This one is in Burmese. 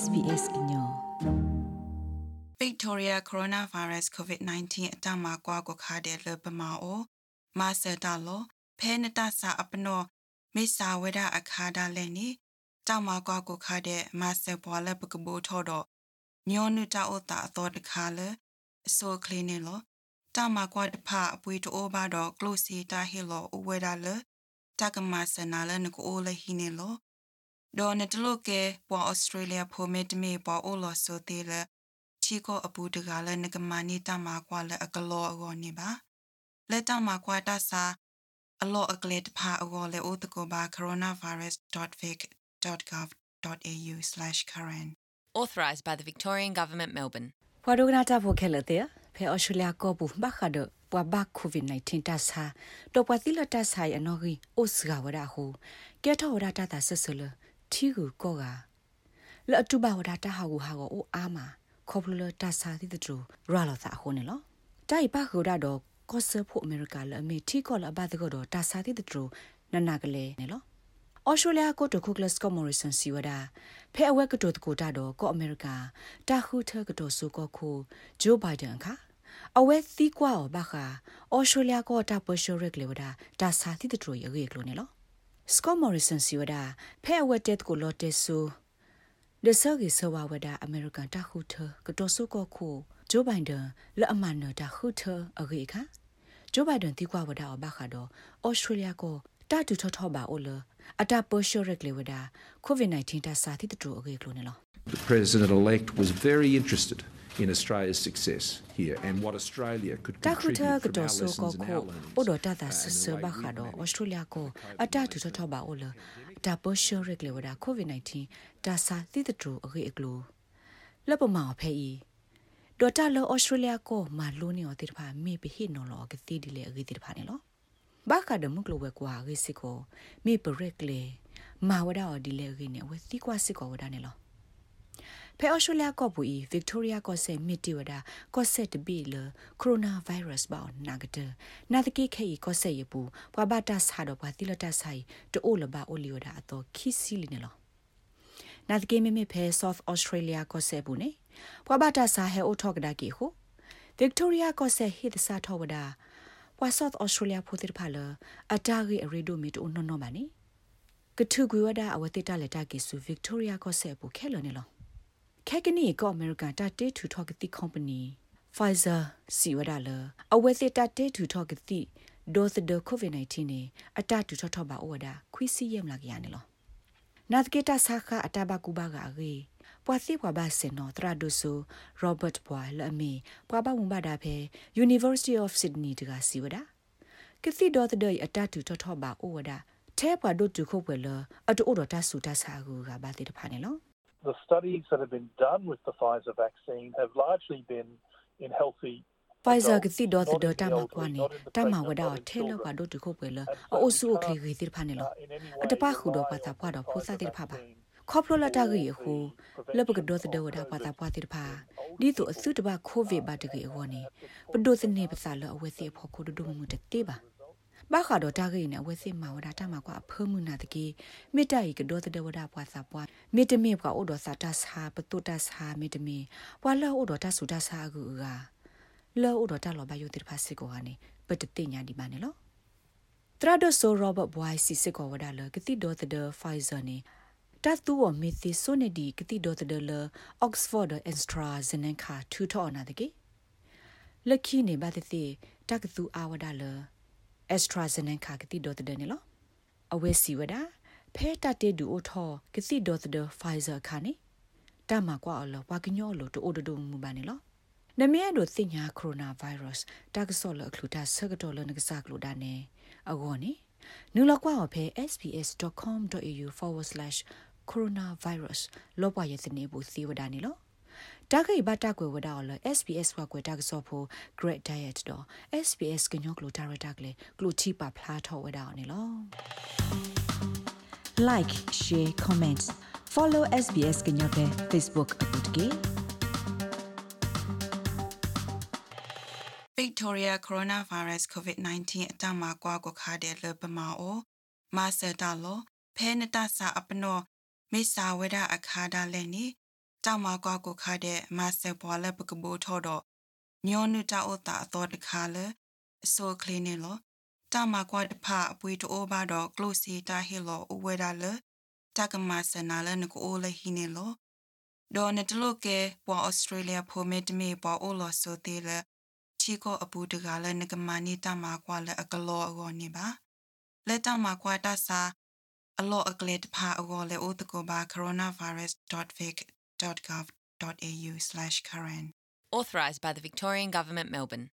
SBS ညော Victoria coronavirus COVID-19 အတမကွာကိုခါတဲ့လပမာအိုမာစတာလောဖဲနတဆာအပနောမေစာဝဒအခါဒါလည်းနီတောက်မကွာကိုခါတဲ့မာစပွာလပကဘူထော်တော့ညောနုတာအိုတာအတော်တခါလေအစိုးကလင်းနေလောတောက်မကွာတဖအပွေတိုးဘာတော့ close တာဟီလောဥဝဲဒါလေတကမဆနာလနကိုအိုလဟီနေလော ဒေါ်နတလုကေပွာဩစတြေးလျဖိုမက်မီပွာအိုလောဆိုသေးလေချီကိုအပူတကလည်းငကမနီတမကွာလေအကလောအကောနေပါလက်တမကွာတဆာအလောအကလက်ဖာအကောလေအိုတကောပါ coronavirus.vic.gov.au/current authorised by the Victorian Government Melbourne ဖွာဒိုဂနာတာဖိုခဲလတဲ့ဖဲအော်စတြေးလျကောပူဘခါဒပွာဘကိုဗစ် -19 တဆာတော့ပွာတိလတဆာရနော်ကြီးအိုစကဝရဟုကဲထောဝရတာတာဆဆလ ထီကူကောကလအတူဘဝရတာဟာကိုဟာကိုအိုအာမာခေါပလတဆာတိတူရာလောသာခုန်နော်တိုင်ပါခူရတော့ကောဆဖို့အမေရိကလအမေထီကောလအဘတ်ကတော့တဆာတိတူနနာကလေးနော်အော်စတြေးလျကိုတခုကလစ်ကောမော်ရီဆန်စီဝဒါဖဲအဝဲကတိုတကိုတာတော့ကောအမေရိကတာခုထကတိုဆူကောခုဂျိုဘိုင်ဒန်ခါအဝဲသီးကွာဘခါအော်စတြေးလျကိုတာပရှိုရက်လေဝဒါဒါစာတိတထရရေကလိုနေလော စကောမော်ရီဆန်စီဝဒါဖဲအဝဲတက်ကိုလော်တက်ဆူဒဆဂီဆဝဝဒါအမေရိကန်တာခုထကတိုဆူကောခုဂျိုဘိုင်ဒန်လက်အမန်နတာခုထအရေခါဂျိုဘိုင်ဒန်တီကွာဝဒါဘခါတော့အော်စတြေးလျကိုတာတူထောထောပါအိုလအတာပိုရှိုရက်လေဝဒါကိုဗစ် -19 တာစာတိတူအကေကလိုနေလော The president elect was very interested in Australia's success here and what Australia could တာခု contribute ထက from တော် our ဆိုကို lessons and ကို our learnings. အိုဒတာတာ uh, ဆ and ဆ the way ဘ we ခါတော့ manage ဩစတြေးလျကိုအတာတူထပါအိုလတာပိုရှိုရက်လေဝဒါကိုဗစ် -19 တာစာတိတူအကေကလိုလပမောင်ဖဲဤဒေါ်တာလောဩစတြေးလျကိုမာလိုနေော်တိတဖာမေပဟိနော်လောကတိဒီလေအကေတိတဖာနေလောဘာကဒမု ဖဲအော်စတြေးလျကောပူဤဗစ်တိုးရီယာကောဆေမီတီဝဒါကောဆေတဘီလကိုရိုနာဗိုင်းရပ်စ်ဘောနာဂတနာတကိခေကောဆေယပူဘွာဘတာဆာတော့ဘွာတိလတာဆိုင်တိုးလဘအိုလီယိုဒါအတော့ခီစီလီနေလောနာတကိမေမေဖဲ South Australia ကောဆေဘူးနေဘွာဘတာဆာဟဲအိုထော့ကဒါကီဟု Victoria ကောဆေဟိဒစာထောဝဒါဘွာ South Australia ဖိုတိဖာလအတာဂီအရီဒိုမီတိုနော်နော်ပါနေကထုကွေဝဒါအဝတိတလက်တာကီဆူ Victoria ကောဆေဘူးခဲလနေလော ခက်ကနီကောအမေရိကန်တာတေထူထော့ကတိ company Pfizer စီဝဒါလအဝဲစစ်တာတေထူထော့ကတိဒေါ်သဒကိုဗစ် -19 နေအတတူထော့ထော့ပါဩဝဒါခွီစီယမ်လာကရနေလောနာတကေတာဆာခအတဘကူဘာကရေပွာစီပွာဘာစင်နော်တရာဒိုဆိုရောဘတ်ပွာလအမီပွာဘမူဘာဒါဖဲ University of Sydney တကစီဝဒါကတိဒေါ်သဒအတတူထော့ထော့ပါဩဝဒါထဲပွာဒုတ်တူခုတ်ွယ်လအတူဩတော်တဆူတဆာကူကဘာတိတဖာနေလော The studies that have been done with the Pfizer vaccine have largely been in healthy Pfizer က adults, စီဒေါ် not ဒေါ in တာ the မ elderly, ကွာနေ not in the တမ pregnant, ဝဒါ not in ထဲလောက်ပါ children. ဒုတ်တခုပဲလ And so အို we ဆူခလီ can't, ဂီတိဖာနေလော uh, in any အတ way ပခုတော့ rely ပါတာ on ပွား the တော့ဖိုးစား Pfizer တိဖာပါ vaccine ခေါပလိုလတာကြီးဟူ for လ the ပကဒေါ်သဒေဝဒါပွားတာပွားတိဖာဒီတို့အစုတပါကိုဗစ်ပါတကေဟောနေပဒုစနေပစာလအဝဲစီဖို့ကိုဒုမှုတတေးပါ ဘာခါတော့တာကြီးနေအဝဲစီမာဝဒါတမကွာအဖမှုနာတကေမိတ္တဤကဒေါ်သဒေဝဒါပွားစာပွားမိတမေပွားအိုတော်စာတဆာပတုတဆာမိတမေပွာလောအိုတော်တဆူတဆာကူကလောအိုတော်တလောဘယုတိဖာစစ်ကိုကနေပတတိညာဒီပါနေလောတရာဒိုဆိုရောဘတ်ဘွိုင်စီစစ်ကိုဝဒါလကတိဒေါ်သဒေဖိုင်ဇာနေတတ်သူဝမီသီဆိုနေဒီကတိဒေါ်သဒေလအောက်စ်ဖော်ဒ်အက်စထရာဇနန်ခါထူထောနာတကေလက်ခီနေပါတဲ့တကသူအာဝဒါလ အက်စထရာဇနန်ခါကတိဒေါ်သဒေနေလောအဝဲစီဝဒါဖဲတတေဒူအိုထောကတိဒေါ်သဒေဖိုင်ဇာခါနေတမကွာအလောဝါကညောလိုတိုအိုဒဒုံမူပါနေလောနမရတို့သိညာကိုရိုနာဗိုင်းရပ်စ်တကဆောလအခလူတာဆကတော်လနကစားကလူတာနေအကောနေနူလောက်ကွာအဖေ sbs.com.au/coronavirus လောပွားရတဲ့နေဘူးစီဝဒနေလော တာခိဘတာကွယ်ဝဒါလ SBS ကကွယ်တာကစောဖို့ great diet တော့ SBS ကညောကလိုတာရတာကလေကလိုချီပါဖလားထော်ဝဒါနေလော like share comments follow SBS ကညောတဲ့ Facebook အပုတ်ကေ Victoria coronavirus COVID-19 အတမကွာကိုခါတဲ့လပမာအိုမာစတာလောဖဲနတဆာအပနောမေစာဝဒအခါဒါလည်းနီ တောင်မာကွာကိုခါတဲ့မဆယ်ပွားလက်ပကဘူထော်တော့ညောနုတာအတာအတော်တခါလေအစိုးကလင်းနေလို့တောင်မာကွာတဖအပွေတိုးပါတော့ close စီတာဟီလို့အဝဲတာလေတကမဆနာလည်းနကိုလေဟီနေလို့ဒေါ်နတလို့ကဲပွာဩစတြေးလျဖိုမစ်မီပွာအိုလောဆိုသေးလေချီကိုအပူတကလည်းနကမနီတမကွာလည်းအကလောအောနေပါလက်တမကွာတဆာအလောအကလေတဖာအောလေအိုတကိုပါ coronavirus.vic.gov.au/current Authorised by the Victorian Government, Melbourne.